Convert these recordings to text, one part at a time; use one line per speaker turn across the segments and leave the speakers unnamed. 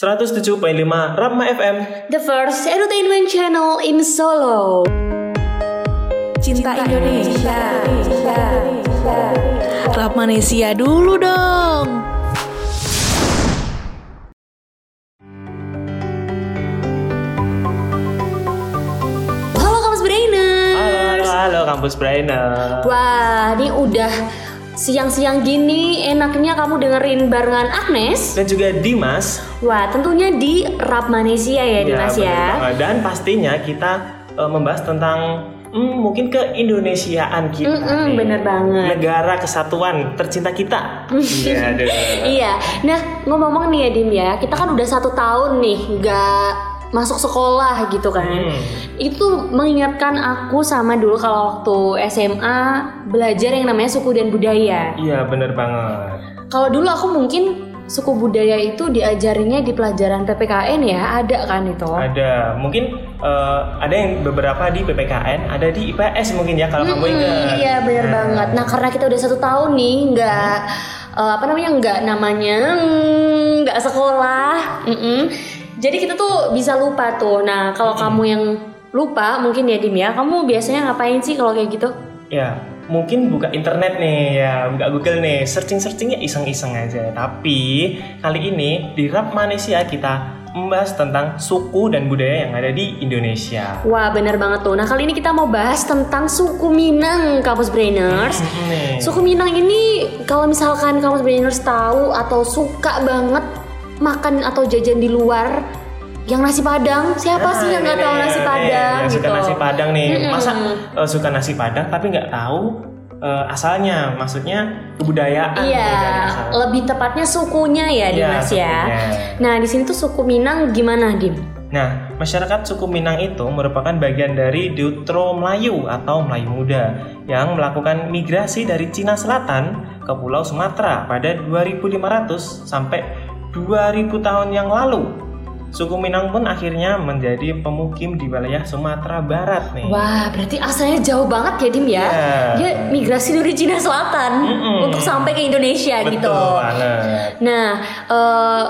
107.5 Rama FM
The first entertainment channel in Solo.
Cinta Indonesia. Rap Manesia dulu dong.
Halo Kampus Brainer.
Halo, halo, halo Kampus Brainer
Wah, ini udah siang-siang gini enaknya kamu dengerin barengan Agnes.
Dan juga Dimas
Wah, tentunya di Rap Manesia ya, Dimas
benar
ya.
banget. Dan pastinya kita eh, membahas tentang hmm, mungkin keindonesiaan kita
Mm-mm,
nih.
bener banget.
Negara kesatuan tercinta kita Iya, aduh.
Iya. Nah, ngomong-ngomong nih ya Dim ya, kita kan udah satu tahun nih nggak masuk sekolah gitu kan.
Hmm.
Itu mengingatkan aku sama dulu kalau waktu SMA belajar yang namanya suku dan budaya.
Iya bener banget
Kalau dulu aku mungkin suku budaya itu diajarinya di pelajaran PPKN ya, ada kan itu.
Ada mungkin eh, ada yang beberapa di PPKN Ada di IPS mungkin ya kalau kamu
Mm-mm,
ingat
Iya bener
Nah,
banget. Nah karena kita udah satu tahun nih nggak eh, apa namanya nggak namanya mm, nggak sekolah. Mm-mm. Jadi kita tuh bisa lupa tuh. Nah kalau kamu yang lupa mungkin ya Dim ya, kamu biasanya ngapain sih kalau kayak gitu?
Ya, mungkin buka internet nih ya, buka Google nih, searching-searchingnya iseng-iseng aja. Tapi kali ini di Rap Malaysia kita membahas tentang suku dan budaya yang ada di Indonesia.
Wah bener banget tuh. Nah kali ini kita mau bahas tentang suku Minang, kampus Brainers. Suku Minang ini kalau misalkan kamu brainers tahu atau suka banget makan atau jajan di luar yang nasi padang, siapa sih
Ah,
yang nggak
ini
tahu
nih,
nasi
nih,
padang
yang
gitu?
suka nasi padang nih.
Mm-mm.
Masa eh, suka nasi padang tapi nggak tahu eh, asalnya, maksudnya kebudayaan.
Iya, lebih tepatnya sukunya ya,
Iya,
Dimas ya. Nah, di sini tuh suku Minang gimana, Dim?
Nah, masyarakat suku Minang itu merupakan bagian dari Deutero Melayu atau Melayu Muda yang melakukan migrasi dari Cina Selatan ke Pulau Sumatera pada 2500 sampai 2000 tahun yang lalu. Suku Minang pun akhirnya menjadi pemukim di wilayah Sumatera Barat nih.
Wah, berarti asalnya jauh banget ya, Dim ya?
Iya.
Dia migrasi dari Cina Selatan
Mm-mm.
untuk sampai ke Indonesia
Betul
gitu.
banget.
Nah, eh,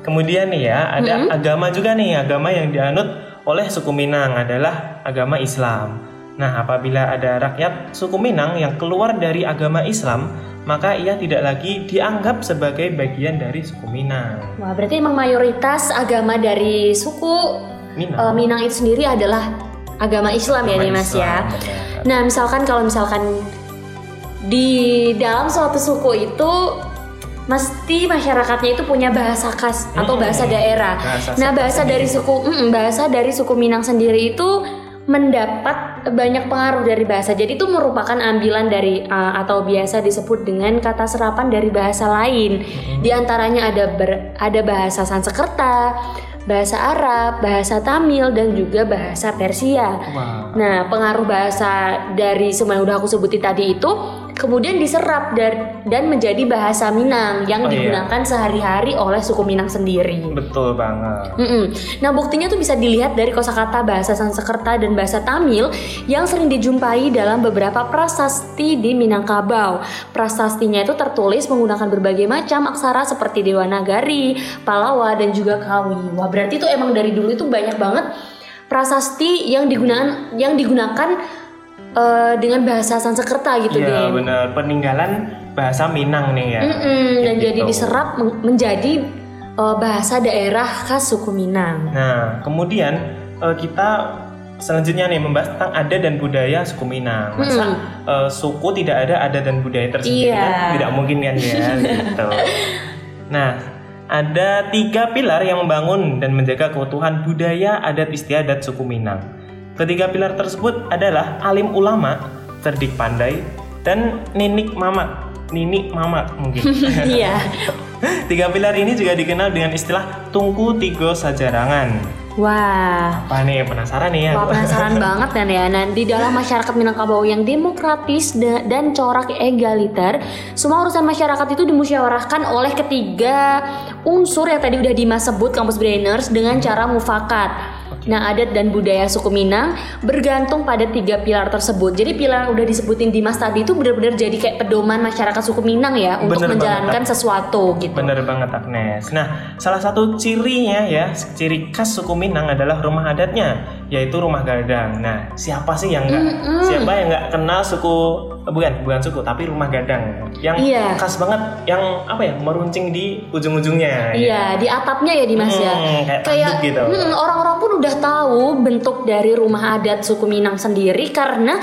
Kemudian nih ya, ada
Mm-hmm.
agama juga nih, agama yang dianut oleh suku Minang adalah agama Islam. Nah, apabila ada rakyat suku Minang yang keluar dari agama Islam, maka ia tidak lagi dianggap sebagai bagian dari suku Minang.
wah berarti emang mayoritas agama dari suku
Minang.
eh, Minang itu sendiri adalah agama Islam ya,
Agama
ya.
Islam, benar.
Nah, misalkan kalau misalkan di dalam suatu suku itu mesti masyarakatnya itu punya bahasa khas atau
Hmm,
bahasa daerah.
bahasa
nah, bahasa dari suku mm, bahasa dari suku Minang sendiri itu mendapat banyak pengaruh dari bahasa. Jadi itu merupakan ambilan dari uh, atau biasa disebut dengan kata serapan dari bahasa lain.
Hmm.
Di antaranya ada ber- ada bahasa Sanskerta, bahasa Arab, bahasa Tamil dan juga bahasa Persia.
Wah.
Nah, pengaruh bahasa dari semua yang udah aku sebutin tadi itu kemudian diserap dar- dan menjadi bahasa Minang yang
Oh, iya.
digunakan sehari-hari oleh suku Minang sendiri.
Betul banget.
Mm-mm. Nah, buktinya tuh bisa dilihat dari kosakata bahasa Sanskerta dan bahasa Tamil yang sering dijumpai dalam beberapa prasasti di Minangkabau. Prasastinya itu tertulis menggunakan berbagai macam aksara seperti Dewanagari, Palawa, dan juga Kawi. Wah, berarti itu emang dari dulu itu banyak banget prasasti yang digunakan yang digunakan eh, dengan bahasa Sanskerta gitu,
Iya,
Den.
benar. Peninggalan bahasa Minang nih ya.
Mm-mm, dan
Gitu.
jadi diserap men- menjadi eh, bahasa daerah khas suku Minang.
Nah, kemudian eh, kita selanjutnya nih membahas tentang adat dan budaya suku Minang. Masa
Hmm.
eh, suku tidak ada adat dan budaya tersendiri
Iya.
kan tidak mungkin kan ya gitu. Nah, ada tiga pilar yang membangun dan menjaga keutuhan budaya adat istiadat suku Minang. Ketiga pilar tersebut adalah alim ulama, cerdik pandai, dan ninik mamak. Ninik mamak mungkin.
Iya.
Tiga pilar ini juga dikenal dengan istilah tungku tigo sajarangan.
Wah,
Apa nih penasaran nih ya?
Wah penasaran banget kan ya. Nah di dalam masyarakat Minangkabau yang demokratis da- dan corak egaliter, semua urusan masyarakat itu dimusyawarahkan oleh ketiga unsur yang tadi udah Dimas sebut kampus brainers dengan cara mufakat. Nah, adat dan budaya suku Minang bergantung pada tiga pilar tersebut. Jadi pilar yang udah disebutin di Mas tadi itu benar-benar jadi kayak pedoman masyarakat suku Minang ya untuk
Bener banget,
menjalankan sesuatu gitu.
Bener banget Agnes. Nah, salah satu cirinya ya, ciri khas suku Minang adalah rumah adatnya, yaitu rumah gadang. Nah, siapa sih yang nggak,
Mm-mm.
siapa yang nggak kenal suku, bukan, bukan suku, tapi rumah gadang, yang
Iya.
khas banget, yang apa ya, meruncing di ujung-ujungnya.
Iya, di atapnya ya Dimas ya.
Hmm, kayak
Kayak
gitu.
mm, orang-orang pun udah tahu bentuk dari rumah adat suku Minang sendiri karena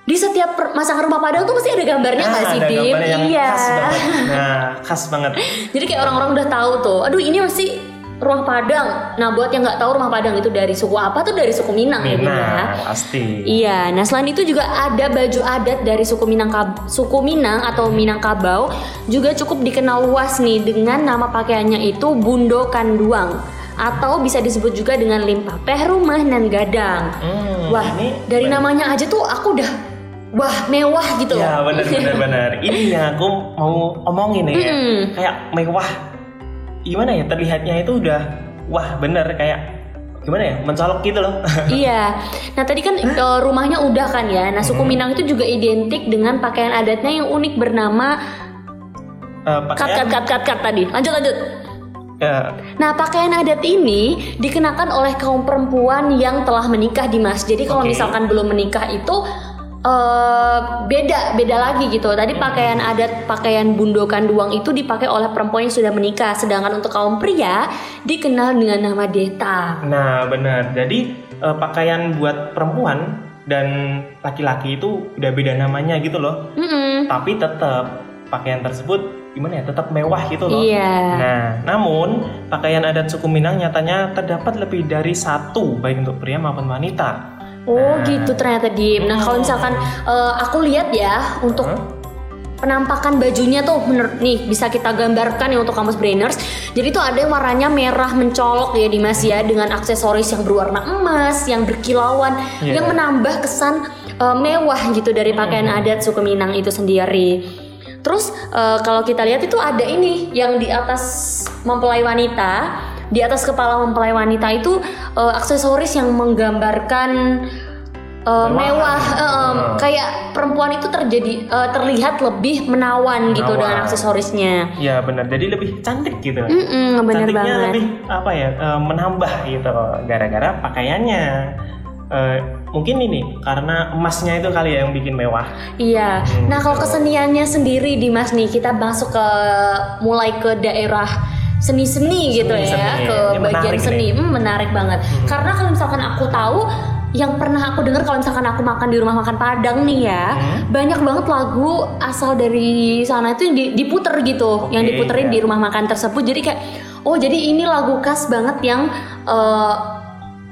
di setiap masangan rumah Padang tuh pasti ada gambarnya
Nah,
nggak sih, Dim?
yang
Iya.
khas banget. Nah, khas banget.
Jadi kayak orang-orang udah tahu tuh. Aduh, ini masih rumah Padang. Nah, buat yang nggak tahu rumah Padang itu dari suku apa tuh dari suku Minang ya, Dim ya.
Minang, pasti.
Iya, nah selain itu juga ada baju adat dari suku Minang suku Minang atau Minangkabau juga cukup dikenal luas nih dengan nama pakaiannya itu bundo kanduang atau bisa disebut juga dengan limpapeh rumah nan gadang.
Hmm,
Wah,
ini
dari namanya aja tuh aku udah wah mewah gitu
Ya benar benar benar. Ini yang aku mau omongin nih ya.
Mm-mm.
Kayak mewah. Gimana ya terlihatnya itu udah wah bener kayak gimana ya mencolok gitu loh.
iya. Nah tadi kan eh, rumahnya udah kan ya. Nah suku Minang itu juga identik dengan pakaian adatnya yang unik bernama
Eh,
kat kat
pakaian
kat kat kat tadi. Lanjut lanjut.
ya,
Nah, pakaian adat ini dikenakan oleh kaum perempuan yang telah menikah di Mas. Jadi kalau
Oke.
misalkan belum menikah itu eh, beda, beda lagi gitu. Tadi pakaian adat, pakaian bundokan duang itu dipakai oleh perempuan yang sudah menikah. Sedangkan untuk kaum pria dikenal dengan nama deta.
Nah benar. Jadi eh, pakaian buat perempuan dan laki-laki itu udah beda namanya gitu loh.
Mm-mm.
Tapi tetap pakaian tersebut gimana ya tetap mewah gitu loh.
Iya.
Nah, namun pakaian adat suku Minang nyatanya terdapat lebih dari satu baik untuk pria maupun wanita.
Oh
Nah.
gitu ternyata Dim. Nah kalau misalkan eh, aku lihat ya untuk
Hah?
penampakan bajunya tuh bener nih bisa kita gambarkan ya untuk kamus brainers. Jadi tuh ada yang warnanya merah mencolok ya Dimas ya dengan aksesoris yang berwarna emas, yang berkilauan,
Iya.
yang menambah kesan eh, mewah gitu dari pakaian adat suku Minang itu sendiri. Terus eh, kalau kita lihat itu ada ini yang di atas mempelai wanita, di atas kepala mempelai wanita itu eh, aksesoris yang menggambarkan eh,
Berwarna.
mewah, eh, em,
Hmm.
kayak perempuan itu terjadi eh, terlihat lebih menawan gitu
Menawan.
dengan aksesorisnya.
Ya benar. Jadi lebih cantik gitu.
Mm-mm, bener
Cantiknya
banget.
lebih apa ya eh, menambah gitu gara-gara pakaiannya. Eh, mungkin ini karena emasnya itu kali ya yang bikin mewah.
Iya.
Hmm,
Nah kalau
gitu.
keseniannya sendiri Dimas nih kita masuk ke mulai ke daerah seni-seni gitu ya
Seni-seni.
ke
Ini
bagian seni
nih.
Hmm, menarik banget karena kalau misalkan aku tahu yang pernah aku dengar kalau misalkan aku makan di rumah makan Padang nih ya
Hmm.
banyak banget lagu asal dari sana itu yang di- diputer gitu yang
Oke,
diputerin
ya.
di rumah makan tersebut jadi kayak oh jadi ini lagu khas banget yang eh,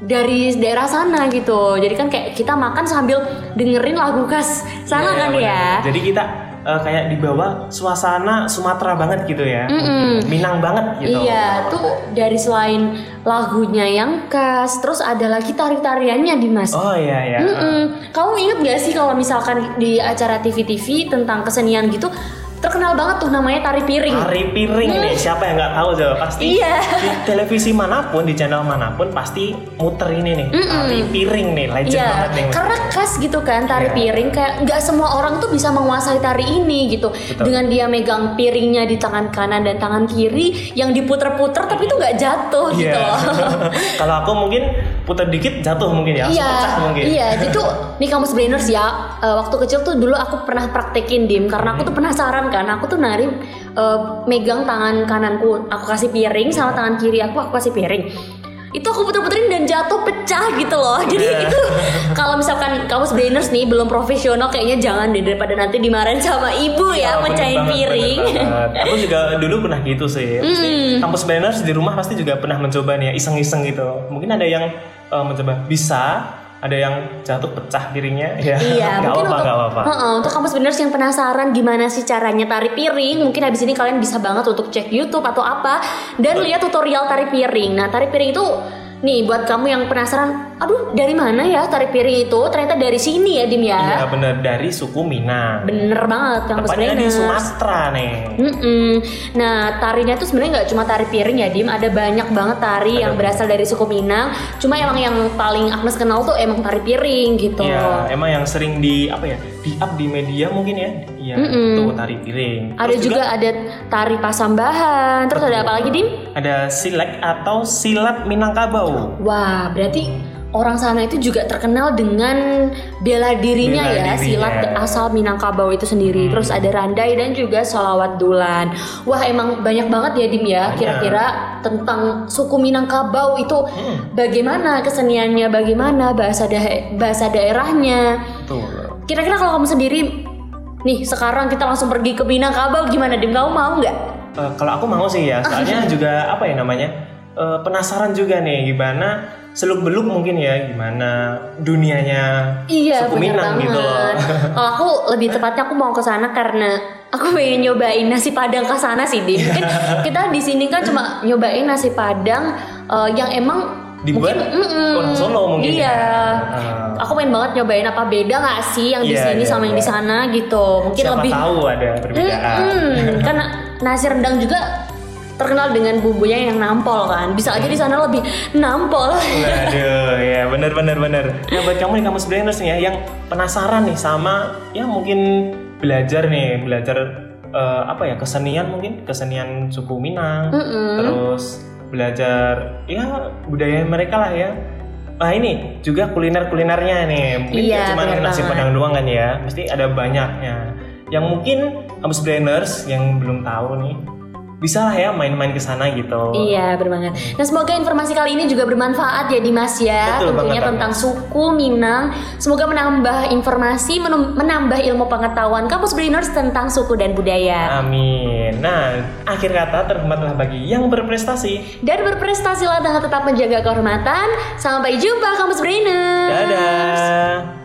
dari daerah sana gitu jadi kan kayak kita makan sambil dengerin lagu khas sana
Iya,
kan ya
Jadi kita eh, kayak dibawa suasana Sumatera banget gitu ya.
Mm-mm.
Minang banget gitu.
Iya, tuh dari selain lagunya yang khas, terus ada lagi tari-tariannya Dimas.
Oh iya ya.
Mm-mm. Kamu inget gak sih kalau misalkan di acara TV-TV tentang kesenian gitu terkenal banget tuh namanya tari piring.
Tari piring nih, siapa yang nggak tahu coba pasti
Hmm. Iya.
di televisi mana pun, di channel mana pun pasti muter ini nih, tari piring nih, legend
Iya,
banget nih.
karena khas gitu kan tari
Iya.
piring kayak nggak semua orang tuh bisa menguasai tari ini gitu.
Betul.
Dengan dia megang piringnya di tangan kanan dan tangan kiri yang diputer-puter tapi itu nggak jatuh gitu
Iya. Kalau aku mungkin putar dikit jatuh mungkin ya,
Iya,
pecah mungkin.
iya. Jadi tuh nih kamus brainers ya. eh, waktu kecil tuh dulu aku pernah praktekin dim karena aku tuh penasaran kan. Aku tuh nari eh, megang tangan kananku, aku kasih piring sama tangan kiri aku aku kasih piring. Itu aku puter-puterin dan jatuh pecah gitu loh. Jadi
Iya.
itu kalau misalkan kamus brainers nih belum profesional kayaknya jangan deh daripada nanti dimarahin sama ibu ya,
bener
pecahin
banget,
piring.
banget. Aku juga dulu pernah gitu sih. Pasti Kampus planners di rumah pasti juga pernah mencoba nih ya, iseng-iseng gitu. Mungkin ada yang eh, mencoba bisa, ada yang jatuh pecah piringnya. Ya,
Iya,
nggak
mungkin
apa-apa,
untuk
apa-apa.
Heeh, untuk kamu sebenarnya yang penasaran gimana sih caranya tari piring, mungkin habis ini kalian bisa banget untuk cek YouTube atau apa dan lihat tutorial tari piring. Nah, tari piring itu nih buat kamu yang penasaran aduh dari mana ya tari piring itu? Ternyata dari sini ya Dim ya.
Iya bener dari suku Minang.
Bener banget kampus
Tepatnya di. Sumatera nih.
Mm-mm. Nah tarinya tuh sebenarnya nggak cuma tari piring ya Dim, ada banyak banget tari yang
Ada.
berasal dari suku Minang. Cuma emang yang paling Agnes kenal tuh emang tari piring gitu.
Iya, emang yang sering di apa ya? Di up di media mungkin ya. Iya,
Mm-mm.
tuh tari piring.
Ada
Terus
juga, ada tari pasambahan. Terus ada apa lagi Dim?
ada silek atau silat Minangkabau.
Wah berarti orang sana itu juga terkenal dengan bela dirinya
Bela
ya
dirinya.
silat asal Minangkabau itu sendiri.
Hmm.
Terus ada randai dan juga solawat dulan. Wah emang banyak banget ya Dim ya. Kira-kira tentang suku Minangkabau itu
Hmm,
bagaimana keseniannya, bagaimana bahasa da- bahasa daerahnya. Kira-kira kalau kamu sendiri nih sekarang kita langsung pergi ke Minangkabau gimana Dim? Kamu mau nggak?
Eh, kalau aku mau sih ya, soalnya juga apa ya namanya? Eh, penasaran juga nih gimana seluk beluk mungkin ya gimana dunianya
Iya
suku Minang
banget.
gitu loh.
Kalau aku lebih tepatnya aku mau ke sana karena aku pengen nyobain nasi padang ke sana sih, Dim. Mungkin kita di sini kan cuma nyobain nasi padang eh, yang emang
Dibuat
mungkin, mm-mm.
orang Solo mungkin
Iya.
ya. Ah.
Aku pengen banget nyobain apa beda nggak sih yang di
Iya,
sini
iya,
sama yang di
iya.
sana gitu. Mungkin
Siapa
lebih
tahu ada perbedaan.
Mm-mm. Karena nasi rendang juga terkenal dengan bumbunya yang nampol kan. Bisa aja di sana lebih nampol.
Waduh, ya bener bener bener. Nah buat kamu nih kamu brainers nih ya yang penasaran nih sama ya mungkin belajar nih belajar eh, apa ya kesenian mungkin kesenian suku Minang,
Mm-mm.
terus belajar ya budaya mereka lah ya. Nah ini juga kuliner kulinernya nih mungkin
Iya,
cuma nasi padang doang kan ya, mesti ada banyaknya. Yang mungkin kamu brainers yang belum tahu nih bisa lah ya main-main ke sana gitu.
Iya, berbanget. Nah, semoga informasi kali ini juga bermanfaat ya Dimas ya.
Betul
Tentunya
banget,
tentang suku Minang. Semoga menambah informasi, menambah ilmu pengetahuan kampus Brainers tentang suku dan budaya.
Amin. Nah, akhir kata terhormatlah bagi yang berprestasi.
Dan berprestasilah dengan tetap menjaga kehormatan. Sampai jumpa kampus Brainers.
Dadah.